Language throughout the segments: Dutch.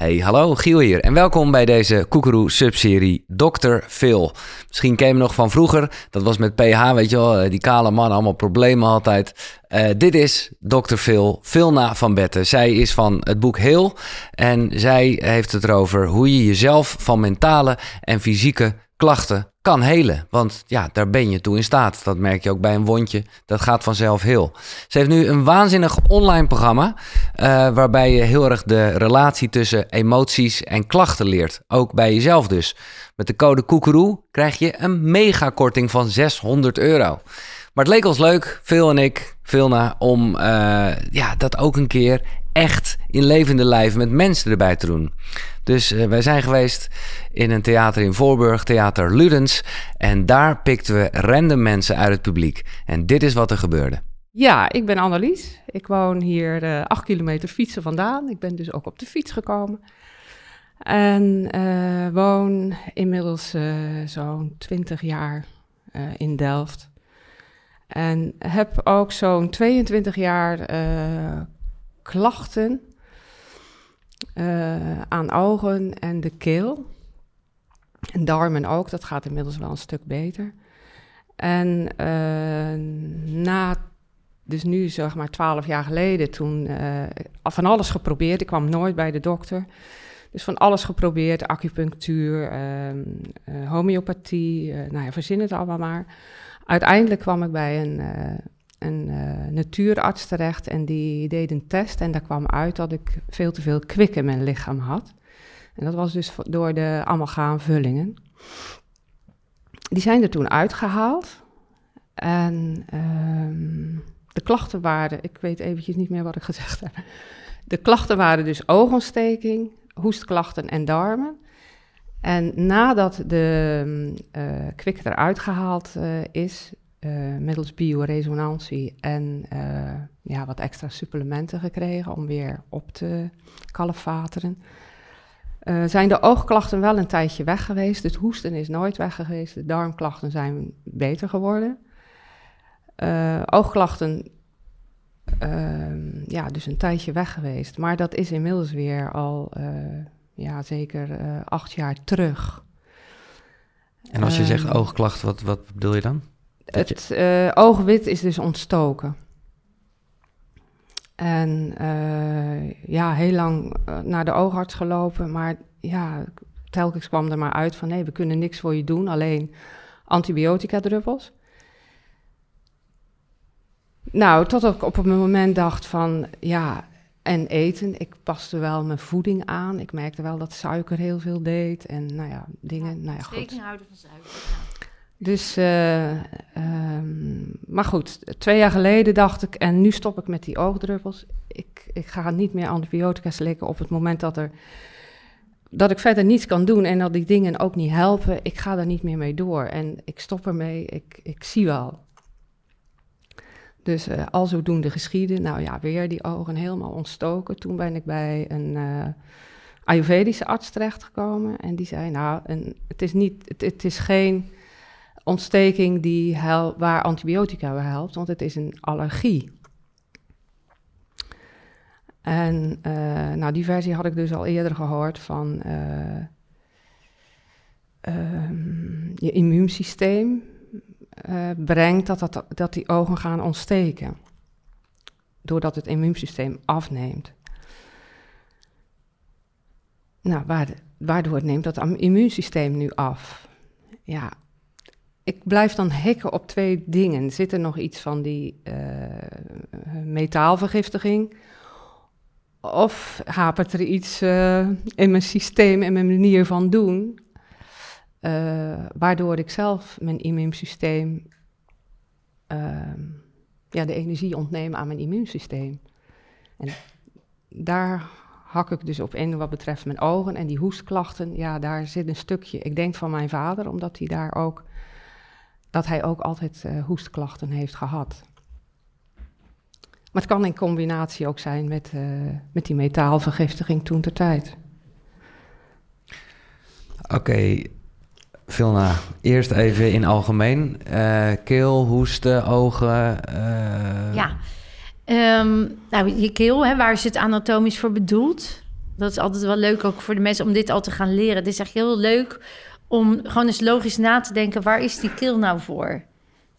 Hey, hallo, Giel hier en welkom bij deze Koekeroe-subserie Dr. Phil. Misschien ken je nog van vroeger, dat was met PH, weet je wel, eh, die kale man, allemaal problemen altijd. Uh, dit is Dr. Phil, Philna van Betten. Zij is van het boek Heel en zij heeft het erover hoe je jezelf van mentale en fysieke klachten kan helen. Want ja, daar ben je toe in staat. Dat merk je ook bij een wondje. Dat gaat vanzelf heel. Ze heeft nu een waanzinnig online programma. Uh, waarbij je heel erg de relatie tussen emoties en klachten leert. Ook bij jezelf dus. Met de code Koekeroe krijg je een megakorting van 600 euro. Maar het leek ons leuk, Phil en ik, Vilna, om uh, ja, dat ook een keer echt in levende lijf met mensen erbij te doen. Dus uh, wij zijn geweest in een theater in Voorburg, Theater Ludens. En daar pikten we random mensen uit het publiek. En dit is wat er gebeurde. Ja, ik ben Annelies. Ik woon hier uh, acht kilometer fietsen vandaan. Ik ben dus ook op de fiets gekomen. En uh, woon inmiddels zo'n twintig jaar in Delft. En heb ook zo'n 22 jaar klachten uh, aan ogen en de keel. En darmen ook, dat gaat inmiddels wel een stuk beter. En uh, na, dus nu zeg maar twaalf jaar geleden, toen uh, van alles geprobeerd. Ik kwam nooit bij de dokter. Dus van alles geprobeerd, acupunctuur, uh, homeopathie, nou ja, verzin het allemaal maar. Uiteindelijk kwam ik bij een een uh, natuurarts terecht en die deed een test en daar kwam uit dat ik veel te veel kwik in mijn lichaam had. En dat was dus door de amalgaamvullingen. Die zijn er toen uitgehaald en um, de klachten waren, ik weet eventjes niet meer wat ik gezegd heb. De klachten waren dus oogontsteking, hoestklachten en darmen. En nadat de uh, kwik eruit gehaald uh, is, uh, middels bioresonantie en uh, ja, wat extra supplementen gekregen om weer op te kalefateren. Uh, zijn de oogklachten wel een tijdje weg geweest. Het hoesten is nooit weg geweest. De darmklachten zijn beter geworden. oogklachten, ehm, ja, dus een tijdje weg geweest. Maar dat is inmiddels weer al, ja, zeker acht jaar terug. En als je zegt ehm, oogklachten, wat, wat bedoel je dan? Het uh, oogwit is dus ontstoken. En uh, ja, heel lang uh, naar de oogarts gelopen, maar ja, telkens kwam er maar uit van nee, we kunnen niks voor je doen, alleen antibiotica-druppels. Nou, tot ik op een moment dacht van ja, en eten. Ik paste wel mijn voeding aan. Ik merkte wel dat suiker heel veel deed en nou ja, dingen. Ja, nou ja, goed. Houden van suiker. Ja. Dus, uh, um, maar goed, twee jaar geleden dacht ik, en nu stop ik met die oogdruppels. Ik, ik ga niet meer antibiotica slikken op het moment dat, er, dat ik verder niets kan doen en dat die dingen ook niet helpen. Ik ga daar niet meer mee door en ik stop ermee, ik, ik zie wel. Dus uh, al zodoende geschieden, nou ja, weer die ogen helemaal ontstoken. Toen ben ik bij een uh, Ayurvedische arts terechtgekomen en die zei, nou, een, het, is niet, het is geen ontsteking die hel, waar antibiotica bij helpt, want het is een allergie. En uh, nou, die versie had ik dus al eerder gehoord van uh, um, je immuunsysteem uh, brengt dat, dat, dat die ogen gaan ontsteken. Doordat het immuunsysteem afneemt. Nou, waardoor neemt dat immuunsysteem nu af? Ja, ik blijf dan hekken op twee dingen. Zit er nog iets van die uh, metaalvergiftiging? Of hapert er iets uh, in mijn systeem en mijn manier van doen, uh, waardoor ik zelf mijn immuunsysteem, ja, de energie ontneem aan mijn immuunsysteem? En daar hak ik dus op in wat betreft mijn ogen en die hoestklachten. Ja, daar zit een stukje, ik denk van mijn vader, omdat hij daar ook dat hij ook altijd uh, hoestklachten heeft gehad. Maar het kan in combinatie ook zijn met, uh, met die metaalvergiftiging toen ter tijd. Oké, okay. Vilna, eerst even in algemeen. Uh, keel, hoesten, ogen. Ja, um, nou, je keel, hè, waar is het anatomisch voor bedoeld? Dat is altijd wel leuk ook voor de mensen om dit al te gaan leren. Het is echt heel leuk om gewoon eens logisch na te denken... waar is die keel nou voor?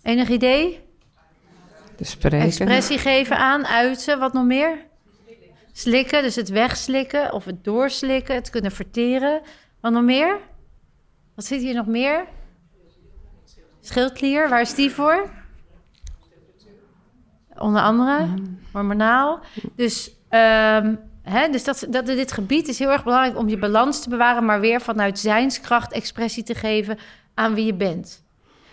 Enig idee? De spreken. Expressie geven aan, uiten, wat nog meer? Slikken, dus het wegslikken of het doorslikken, het kunnen verteren. Wat nog meer? Wat zit hier nog meer? Schildklier, waar is die voor? Onder andere, hormonaal. Dus, ehm, hè, dus dat, dat, dit gebied is heel erg belangrijk om je balans te bewaren, maar weer vanuit zijnskracht expressie te geven aan wie je bent.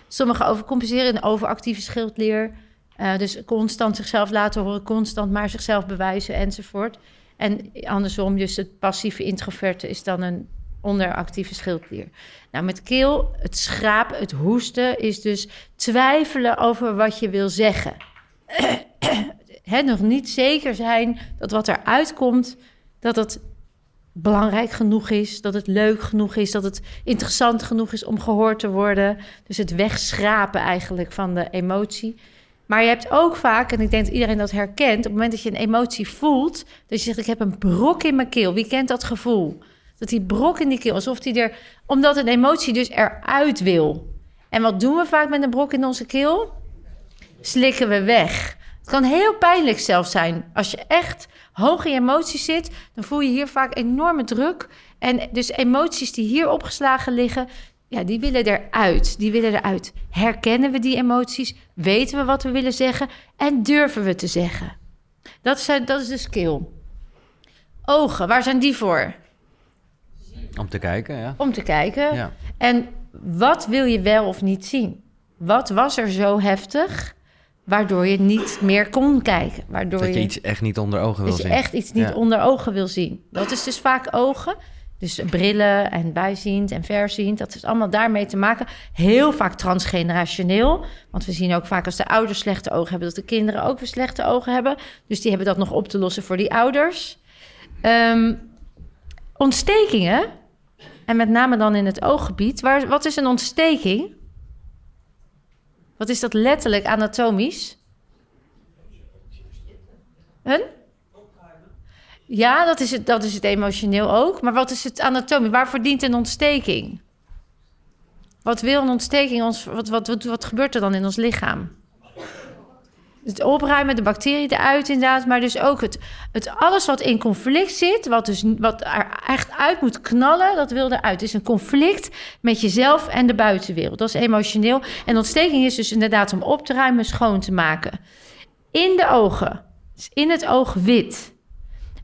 Sommigen overcompenseren in overactieve schildklier. Eh, dus constant zichzelf laten horen, constant maar zichzelf bewijzen enzovoort. En andersom, dus het passieve introverte is dan een onderactieve schildklier. Nou, met keel, het schrapen, het hoesten is dus twijfelen over wat je wil zeggen. Nog niet zeker zijn dat wat eruit komt, dat het belangrijk genoeg is, dat het leuk genoeg is, dat het interessant genoeg is om gehoord te worden. Dus het wegschrapen eigenlijk van de emotie. Maar je hebt ook vaak, en ik denk dat iedereen dat herkent, op het moment dat je een emotie voelt, dat je zegt: Ik heb een brok in mijn keel. Wie kent dat gevoel? Dat die brok in die keel, alsof die er, omdat een emotie dus eruit wil. En wat doen we vaak met een brok in onze keel? Slikken we weg. Het kan heel pijnlijk zelfs zijn. Als je echt hoog in je emoties zit, dan voel je hier vaak enorme druk. En dus emoties die hier opgeslagen liggen, ja, die willen eruit. Die willen eruit. Herkennen we die emoties? Weten we wat we willen zeggen? En durven we te zeggen? Dat is, dat is de skill. Ogen, waar zijn die voor? Om te kijken, ja. Om te kijken. ja. En wat wil je wel of niet zien? Wat was er zo heftig, waardoor je niet meer kon kijken? Waardoor Dat je iets echt niet onder ogen wil dat je zien. echt iets niet Ja. onder ogen wil zien. Dat is dus vaak ogen. Dus brillen en bijziend en verziend. Dat is allemaal daarmee te maken. Heel vaak transgenerationeel. Want we zien ook vaak als de ouders slechte ogen hebben... dat de kinderen ook weer slechte ogen hebben. Dus die hebben dat nog op te lossen voor die ouders. Ehm, ontstekingen. En met name dan in het ooggebied. Waar, wat is een ontsteking? Wat is dat letterlijk anatomisch? Een? Ja, dat is, het, dat is het emotioneel ook. Maar wat is het anatomie? Waarvoor dient een ontsteking? Wat wil een ontsteking ons... Wat, wat, wat gebeurt er dan in ons lichaam? Het opruimen, de bacteriën eruit inderdaad. Maar dus ook het, het alles wat in conflict zit... Wat, dus, wat er echt uit moet knallen, dat wil eruit. Het is een conflict met jezelf en de buitenwereld. Dat is emotioneel. En ontsteking is dus inderdaad om op te ruimen, schoon te maken. In de ogen. Dus in het oog wit.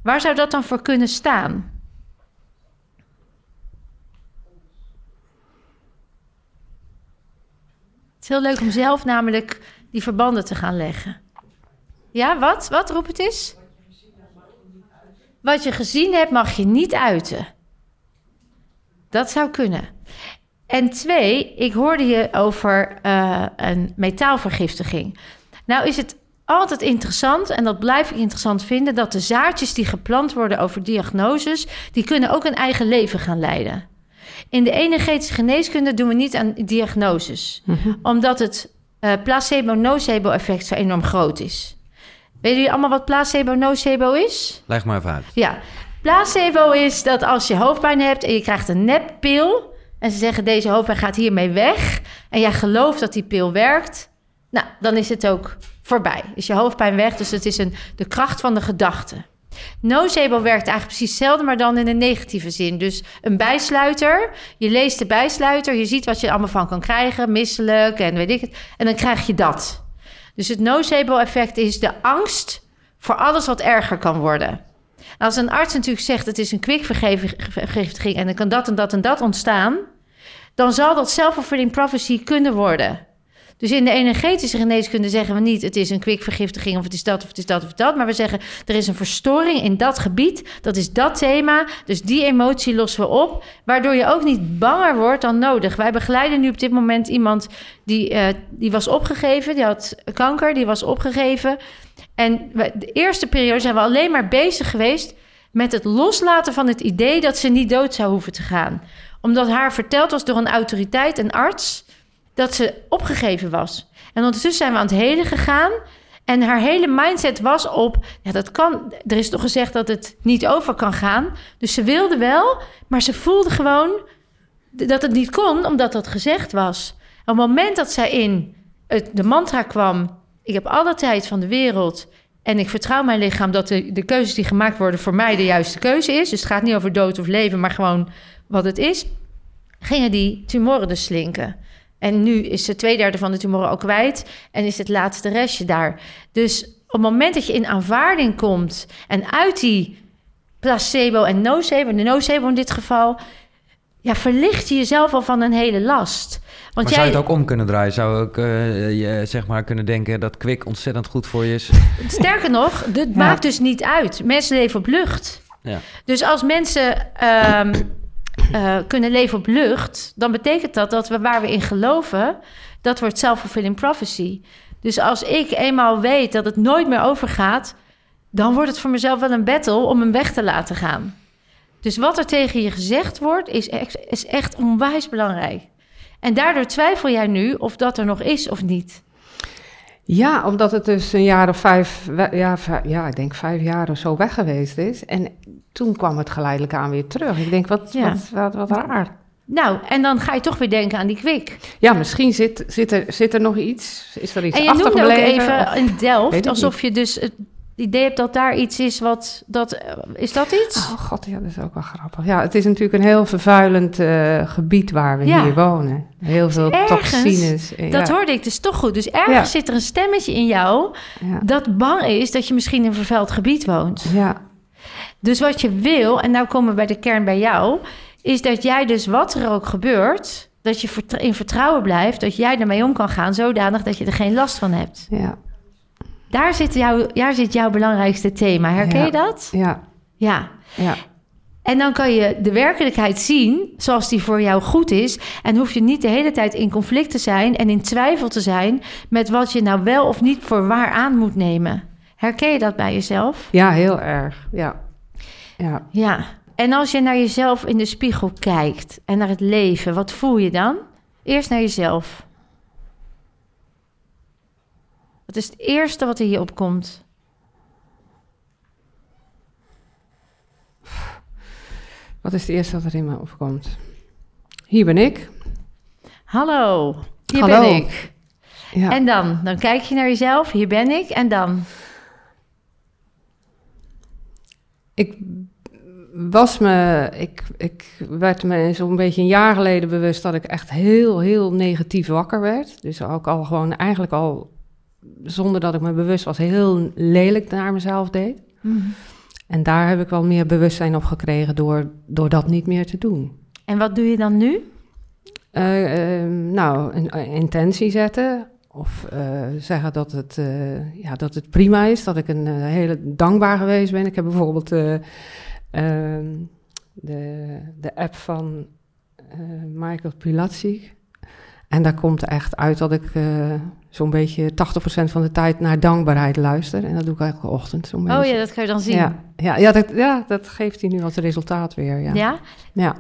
Waar zou dat dan voor kunnen staan? Het is heel leuk om zelf namelijk die verbanden te gaan leggen. Ja, wat? Wat? Roep het eens. Wat je gezien hebt, mag je niet uiten. Dat zou kunnen. En twee, ik hoorde je over eh, een metaalvergiftiging. Nou is het altijd interessant, en dat blijf ik interessant vinden, dat de zaadjes die geplant worden over diagnoses, die kunnen ook een eigen leven gaan leiden. In de energetische geneeskunde doen we niet aan diagnoses, omdat het eh, placebo-nocebo-effect zo enorm groot is. Weten jullie allemaal wat placebo-nocebo is? Leg maar even uit. Ja, placebo is dat als je hoofdpijn hebt en je krijgt een neppil... en ze zeggen deze hoofdpijn gaat hiermee weg... en jij gelooft dat die pil werkt... nou, dan is het ook voorbij. Is je hoofdpijn weg, dus het is een, de kracht van de gedachte. Nocebo werkt eigenlijk precies hetzelfde, maar dan in een negatieve zin. Dus een bijsluiter, je leest de bijsluiter... je ziet wat je er allemaal van kan krijgen, misselijk en weet ik het... en dan krijg je dat... Dus het nocebo-effect is de angst voor alles wat erger kan worden. Als een arts natuurlijk zegt het is een kwikvergiftiging en dan kan dat en dat en dat ontstaan, dan zal dat self-fulfilling prophecy kunnen worden. Dus in de energetische geneeskunde zeggen we niet het is een kwikvergiftiging of het is dat of het is dat of dat, maar we zeggen er is een verstoring in dat gebied, dat is dat thema, dus die emotie lossen we op, waardoor je ook niet banger wordt dan nodig. Wij begeleiden nu op dit moment iemand die, eh, die was opgegeven, die had kanker, die was opgegeven. En de eerste periode zijn we alleen maar bezig geweest met het loslaten van het idee dat ze niet dood zou hoeven te gaan. Omdat haar verteld was door een autoriteit, een arts, dat ze opgegeven was. En ondertussen zijn we aan het heden gegaan. En haar hele mindset was op, ja, dat kan. Er is toch gezegd dat het niet over kan gaan. Dus ze wilde wel, maar ze voelde gewoon dat het niet kon, omdat dat gezegd was. Op het moment dat zij in het, de mantra kwam: Ik heb alle tijd van de wereld. En ik vertrouw mijn lichaam dat de, de keuzes die gemaakt worden voor mij de juiste keuze is. Dus het gaat niet over dood of leven, maar gewoon wat het is. Gingen die tumoren dus slinken. En nu is de twee derde van de tumoren ook kwijt. En is het laatste restje daar. Dus op het moment dat je in aanvaarding komt. en uit die placebo en nocebo, de nocebo in dit geval. ja, verlicht je jezelf al van een hele last. Want maar jij, zou je het ook om kunnen draaien? Zou ook eh, je zeg maar kunnen denken dat kwik ontzettend goed voor je is? Sterker nog, dit maakt dus niet uit. Mensen leven op lucht. Ja. Dus als mensen ehm, eh, kunnen leven op lucht, dan betekent dat dat we waar we in geloven, dat wordt self-fulfilling prophecy. Dus als ik eenmaal weet dat het nooit meer overgaat, dan wordt het voor mezelf wel een battle om hem weg te laten gaan. Dus wat er tegen je gezegd wordt, is is echt onwijs belangrijk. En daardoor twijfel jij nu of dat er nog is of niet. Ja, omdat het dus een jaar of vijf, ja, ja, ik denk vijf jaar of zo weg geweest is. En toen kwam het geleidelijk aan weer terug. Ik denk, wat, Ja. wat, wat, wat raar. Nou, en dan ga je toch weer denken aan die kwik. Ja, misschien zit, zit, er, zit er nog iets. Is er iets En je noemde ook even Of- in Delft, alsof je dus het idee hebt dat daar iets is wat... Dat, eh, is dat iets? Oh god, ja, dat is ook wel grappig. Ja, het is natuurlijk een heel vervuilend eh, gebied waar we Ja. hier wonen. Heel veel Ergens, toxines. eh, Dat ja, hoorde ik dus toch goed. Dus ergens Ja. zit er een stemmetje in jou dat bang is dat je misschien in een vervuild gebied woont. ja, Dus wat je wil, en nou komen we bij de kern bij jou, is dat jij dus wat er ook gebeurt, dat je in vertrouwen blijft, dat jij ermee om kan gaan, zodanig dat je er geen last van hebt. ja, Daar zit, jouw, daar zit jouw belangrijkste thema. Herken Ja. je dat? ja, Ja. ja. En dan kan je de werkelijkheid zien zoals die voor jou goed is. En hoef je niet de hele tijd in conflict te zijn en in twijfel te zijn met wat je nou wel of niet voor waar aan moet nemen. Herken je dat bij jezelf? Ja, heel erg. Ja, ja. Ja. En als je naar jezelf in de spiegel kijkt en naar het leven, wat voel je dan? Eerst naar jezelf. Wat is het eerste wat er hier opkomt? Wat is het eerste wat er in me opkomt? Hier ben ik. Hallo, hier Hallo. ben ik. Ja. En dan? Dan kijk je naar jezelf, hier ben ik. En dan? Ik was me, ik, ik werd me zo'n beetje een jaar geleden bewust dat ik echt heel, heel negatief wakker werd. Dus ook al gewoon eigenlijk al, zonder dat ik me bewust was, heel lelijk naar mezelf deed. En daar heb ik wel meer bewustzijn op gekregen door, door dat niet meer te doen. En wat doe je dan nu? Eh, eh, nou, een, een intentie zetten. Of eh, zeggen dat het, eh, ja, dat het prima is, dat ik een hele dankbaar geweest ben. Ik heb bijvoorbeeld eh, ehm, de, de app van Michael Pilatschik. En daar komt echt uit dat ik eh, zo'n beetje 80% van de tijd naar dankbaarheid luister. En dat doe ik elke ochtend zo'n beetje. Oh ja, dat kan je dan zien. ja, ja, ja, dat, ja, dat geeft hij nu als resultaat weer. Ja. Ja? Ja.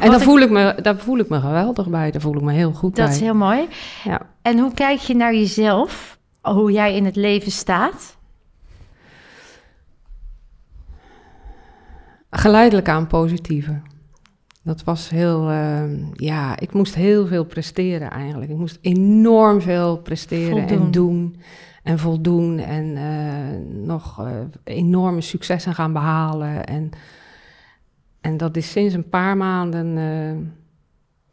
En daar voel, ik me, daar voel ik me geweldig bij. Daar voel ik me heel goed Dat bij. is heel mooi. Ja. En hoe kijk je naar jezelf? Hoe jij in het leven staat? Geleidelijk aan positiever. Dat was heel... ehm, ja, ik moest heel veel presteren eigenlijk. Ik moest enorm veel presteren Voldoen. en doen. En voldoen. En eh, nog eh, enorme successen gaan behalen. En, en dat is sinds een paar maanden... eh,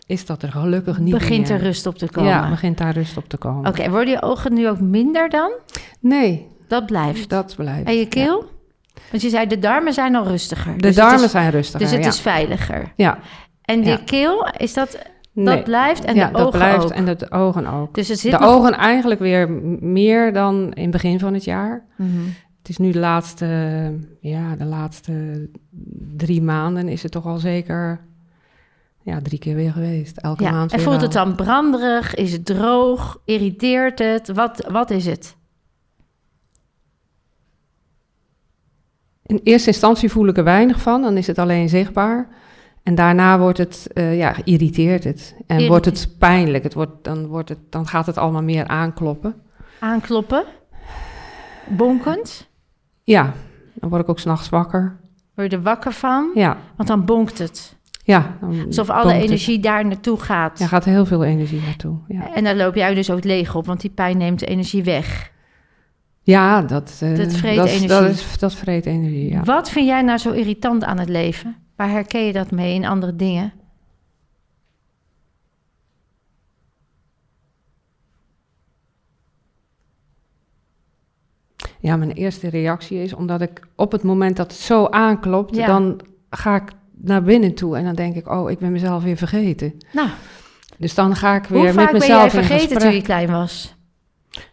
is dat er gelukkig niet Begint meer. er rust op te komen? Ja, begint daar rust op te komen. Oké, worden je ogen nu ook minder dan? Nee, Dat blijft. dat blijft. En je keel? Want je zei, de darmen zijn al rustiger. De Dus darmen is- zijn rustiger. Dus het ja. is veiliger. Ja, En de Ja. keel, is dat, dat nee. blijft? En ja, de dat ogen blijft ook? en de, de ogen ook. Dus het zit De nog- ogen eigenlijk weer meer dan in het begin van het jaar. Mhm. Het is nu de laatste, ja, de laatste drie maanden is het toch al zeker ja, drie keer weer geweest. Elke Ja. maand En voelt wel. het dan branderig? Is het droog? Irriteert het? Wat, wat is het? In eerste instantie voel ik er weinig van, dan is het alleen zichtbaar. En daarna wordt het, eh, ja, irriteert het. En wordt het pijnlijk. Het wordt, dan, wordt het, dan gaat het allemaal meer aankloppen. Aankloppen? bonkend? Ja, dan word ik ook s'nachts wakker. Word je er wakker van? Ja, Want dan bonkt het. ja. Alsof alle het. energie daar naartoe gaat. Ja, gaat heel veel energie naartoe. Ja, En dan loop jij dus ook leeg op, want die pijn neemt de energie weg. Ja dat, eh, Dat vreet dat, is- energie. Dat, is, dat vreet energie, ja. Wat vind jij nou zo irritant aan het leven? Waar herken je dat mee in andere dingen? Ja, mijn eerste reactie is omdat ik op het moment dat het zo aanklopt, Ja. dan ga ik naar binnen toe en dan denk ik, oh, ik ben mezelf weer vergeten. Nou, Dus dan ga ik weer hoe met vaak ben mezelf jij in vergeten gesprek. toen je klein was?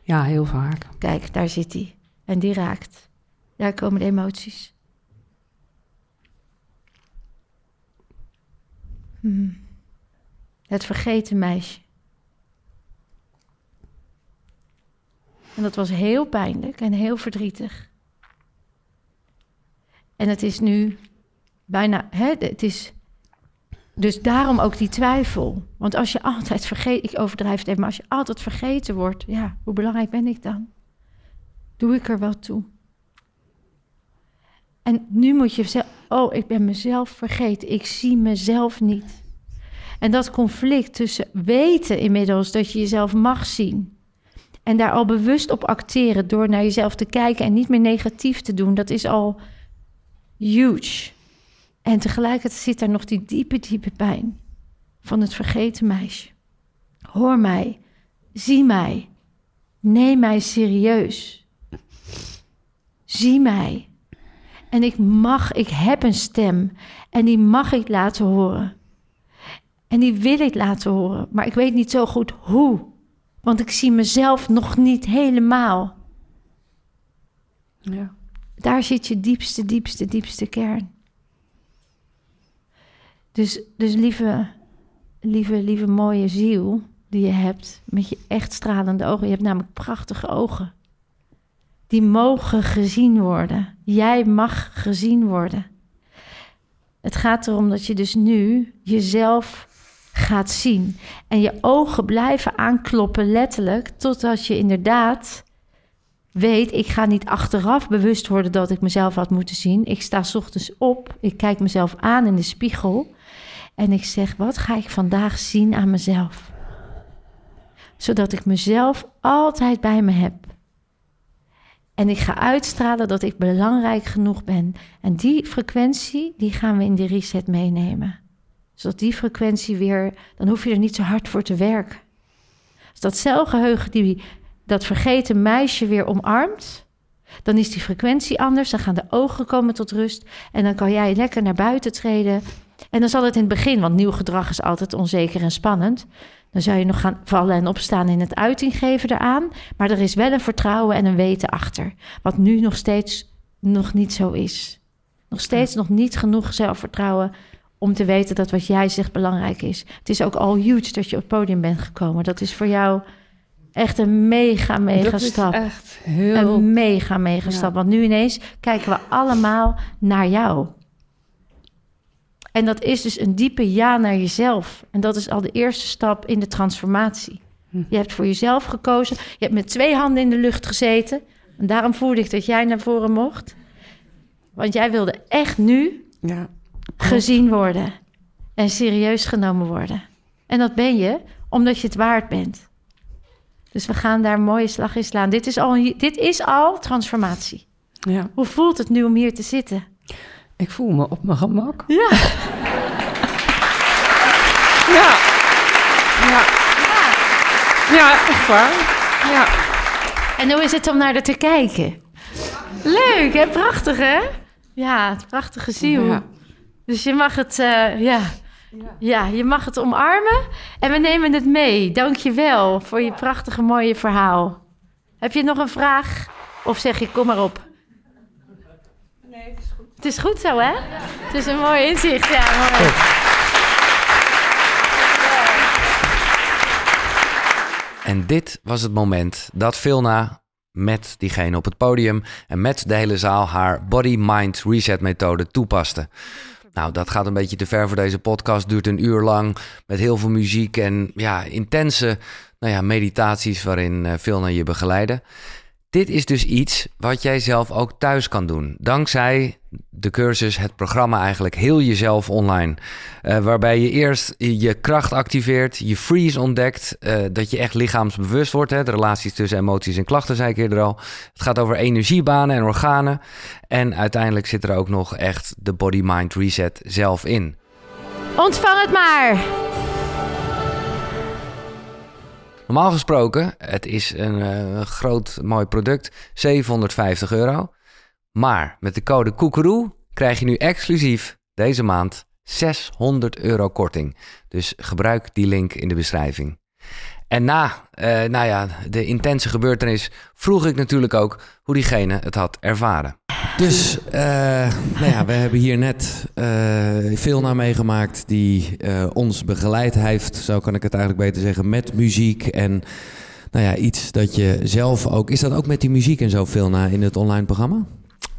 Ja, heel vaak. Kijk, daar zit hij. En die raakt. Daar komen de emoties. Hmm. Het vergeten meisje. En dat was heel pijnlijk en heel verdrietig. En het is nu bijna, hè, het is dus daarom ook die twijfel. Want als je altijd vergeet, ik overdrijf het even, maar als je altijd vergeten wordt, ja, hoe belangrijk ben ik dan? Doe ik er wel toe? En nu moet je zeggen, oh, ik ben mezelf vergeten, ik zie mezelf niet. En dat conflict tussen weten inmiddels dat je jezelf mag zien en daar al bewust op acteren door naar jezelf te kijken en niet meer negatief te doen, dat is al huge. En tegelijkertijd zit daar nog die diepe, diepe pijn van het vergeten meisje. Hoor mij, zie mij, neem mij serieus. Zie mij. En ik mag, ik heb een stem en die mag ik laten horen. En die wil ik laten horen, maar ik weet niet zo goed hoe. Want ik zie mezelf nog niet helemaal. Ja. Daar zit je diepste, diepste, diepste kern. Dus, dus lieve, lieve, lieve mooie ziel die je hebt, met je echt stralende ogen. Je hebt namelijk prachtige ogen. Die mogen gezien worden. Jij mag gezien worden. Het gaat erom dat je dus nu jezelf gaat zien. En je ogen blijven aankloppen, letterlijk, totdat je inderdaad weet, ik ga niet achteraf bewust worden dat ik mezelf had moeten zien. Ik sta ochtends op, ik kijk mezelf aan in de spiegel en ik zeg, wat ga ik vandaag zien aan mezelf? Zodat ik mezelf altijd bij me heb. En ik ga uitstralen dat ik belangrijk genoeg ben. En die frequentie, die gaan we in die reset meenemen. Zodat die frequentie weer, dan hoef je er niet zo hard voor te werken. Als dat celgeheugen die dat vergeten meisje weer omarmt, dan is die frequentie anders. Dan gaan de ogen komen tot rust. En dan kan jij lekker naar buiten treden. En dan zal het in het begin, want nieuw gedrag is altijd onzeker en spannend. Dan zou je nog gaan vallen en opstaan in het uiting geven eraan. Maar er is wel een vertrouwen en een weten achter. Wat nu nog steeds nog niet zo is. Nog steeds nog niet genoeg zelfvertrouwen om te weten dat wat jij zegt belangrijk is. Het is ook al huge dat je op het podium bent gekomen. Dat is voor jou echt een mega, mega dat stap. is echt heel... Een mega, mega Ja. stap. Want nu ineens kijken we allemaal naar jou. En dat is dus een diepe ja naar jezelf. En dat is al de eerste stap in de transformatie. Hm. Je hebt voor jezelf gekozen. Je hebt met twee handen in de lucht gezeten. En daarom voelde ik dat jij naar voren mocht. Want jij wilde echt nu Ja. gezien worden. En serieus genomen worden. En dat ben je omdat je het waard bent. Dus we gaan daar een mooie slag in slaan. Dit is al, dit is al transformatie. ja. Hoe voelt het nu om hier te zitten? Ik voel me op mijn gemak. Ja. Ja. Ja. Ja, echt waar. Ja. En hoe is het om naar er te kijken? Leuk, hè? Prachtig, hè? Ja, het prachtige ziel. Ja. Dus je mag het, eh, ja. ja, je mag het omarmen. En we nemen het mee. Dank je wel voor je prachtige, mooie verhaal. Heb je nog een vraag? Of zeg je, kom maar op. Het is goed. Zo, hè? Het is een mooi inzicht, ja. Mooi. En dit was het moment dat Vilna met diegene op het podium en met de hele zaal haar body-mind reset methode toepaste. Nou, dat gaat een beetje te ver voor deze podcast. Duurt een uur lang met heel veel muziek en ja, intense nou ja, meditaties waarin eh, Vilna je begeleiden. Dit is dus iets wat jij zelf ook thuis kan doen. Dankzij de cursus, het programma eigenlijk, heel jezelf online. Uh, waarbij je eerst je kracht activeert, je freeze ontdekt. Uh, dat je echt lichaamsbewust wordt. Hè? De relaties tussen emoties en klachten, zei ik eerder al. Het gaat over energiebanen en organen. En uiteindelijk zit er ook nog echt de body-mind reset zelf in. Ontvang het maar! Normaal gesproken, het is een uh, groot mooi product, 750 euro. Maar met de code Koekeroe krijg je nu exclusief deze maand 600 euro korting. Dus gebruik die link in de beschrijving. En na uh, nou ja, de intense gebeurtenis vroeg ik natuurlijk ook hoe diegene het had ervaren. Dus uh, nou ja, we hebben hier net uh, veel naar meegemaakt die ons begeleid heeft. Zo kan ik het eigenlijk beter zeggen, met muziek en nou ja, iets dat je zelf ook... Is dat ook met die muziek en zo veel in het online programma?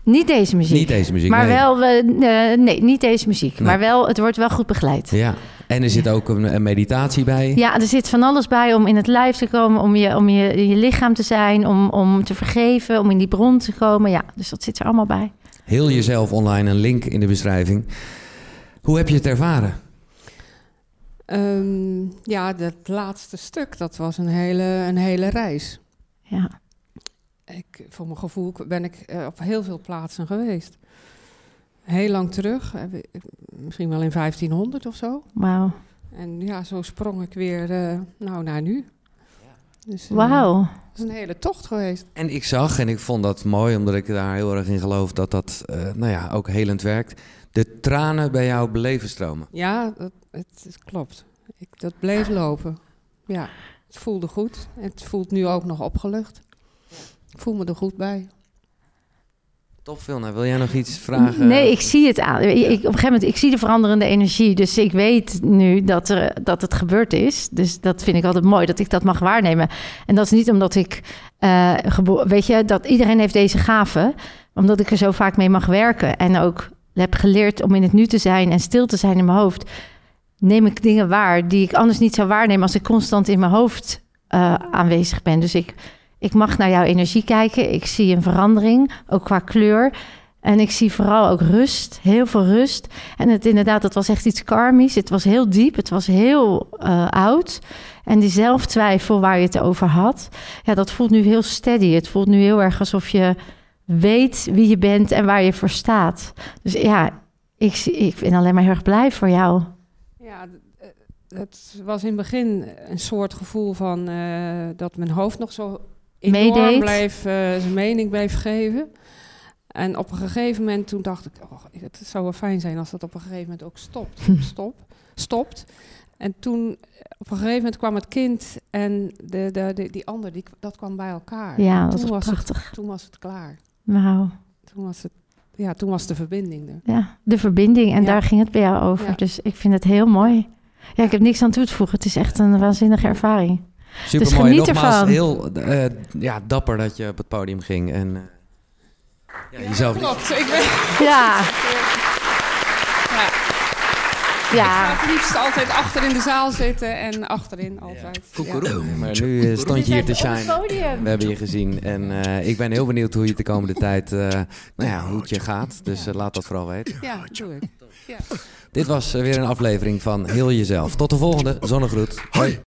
Niet deze muziek. Niet deze muziek, Maar nee. wel, uh, nee, niet deze muziek. Nee. Maar wel, het wordt wel goed begeleid. Ja, en er zit ook een, een meditatie bij. Ja, er zit van alles bij om in het lijf te komen, om je, om je, je lichaam te zijn, om, om te vergeven, om in die bron te komen. Ja, dus dat zit er allemaal bij. Heel jezelf online, een link in de beschrijving. Hoe heb je het ervaren? Um, ja, dat laatste stuk, dat was een hele, een hele reis. Ja. Ik, voor mijn gevoel ben ik uh, op heel veel plaatsen geweest. Heel lang terug, misschien wel in 1500 of zo. Wauw. En ja, zo sprong ik weer uh, nou, naar nu. Dus, uh, Wauw. Het is een hele tocht geweest. En ik zag, en ik vond dat mooi, omdat ik daar heel erg in geloof dat dat nou ja, ook helend werkt. De tranen bij jou beleven stromen. Ja, dat, het, het klopt. Ik, dat bleef lopen. Ja, het voelde goed. Het voelt nu ook nog opgelucht. Ik voel me er goed bij. Top, Vilna. Wil jij nog iets vragen? Nee, ik zie het aan. Ik, op een gegeven moment, ik zie de veranderende energie. Dus ik weet nu dat, er, dat het gebeurd is. Dus dat vind ik altijd mooi, dat ik dat mag waarnemen. En dat is niet omdat ik... Uh, weet je, dat iedereen heeft deze gave. Omdat ik er zo vaak mee mag werken. En ook heb geleerd om in het nu te zijn en stil te zijn in mijn hoofd. Neem ik dingen waar die ik anders niet zou waarnemen... als ik constant in mijn hoofd uh, aanwezig ben. Dus ik... Ik mag naar jouw energie kijken. Ik zie een verandering, ook qua kleur. En ik zie vooral ook rust, heel veel rust. En het inderdaad, het was echt iets karmisch. Het was heel diep, het was heel uh, oud. En die zelftwijfel waar je het over had, ja, dat voelt nu heel steady. Het voelt nu heel erg alsof je weet wie je bent en waar je voor staat. Dus ja, ik, ik ben alleen maar heel erg blij voor jou. Ja, het was in het begin een soort gevoel van uh, dat mijn hoofd nog zo enorm bleef, uh, zijn mening bleef geven. En op een gegeven moment toen dacht ik, oh, het zou wel fijn zijn als dat op een gegeven moment ook stopt. Stop, stopt. En toen op een gegeven moment kwam het kind en de, de, de, die ander, die, dat kwam bij elkaar. Ja, dat toen was was prachtig. Het, toen was het klaar. Wauw. Toen was het, ja, toen was de verbinding er. Ja, de verbinding. En Ja. daar ging het bij jou over. Ja. Dus ik vind het heel mooi. Ja, ik heb niks aan toe te voegen. Het is echt een waanzinnige ervaring. Super Dus mooi. geniet Nogmaals, ervan. heel eh, ja, dapper dat je op het podium ging. En eh, ja, jezelf Klopt, ik ben... Ja, Ja. Ik ga het liefst altijd achter in de zaal zitten en achterin altijd. Ja. Maar nu eh, stond je hier te shine. We hebben je gezien en eh, ik ben heel benieuwd hoe je de komende tijd, eh, nou ja, hoe het je gaat. Dus laat dat vooral weten. Ja, doe ik. Ja. Dit was weer een aflevering van Heel Jezelf. Tot de volgende. Zonnegroet. Hoi.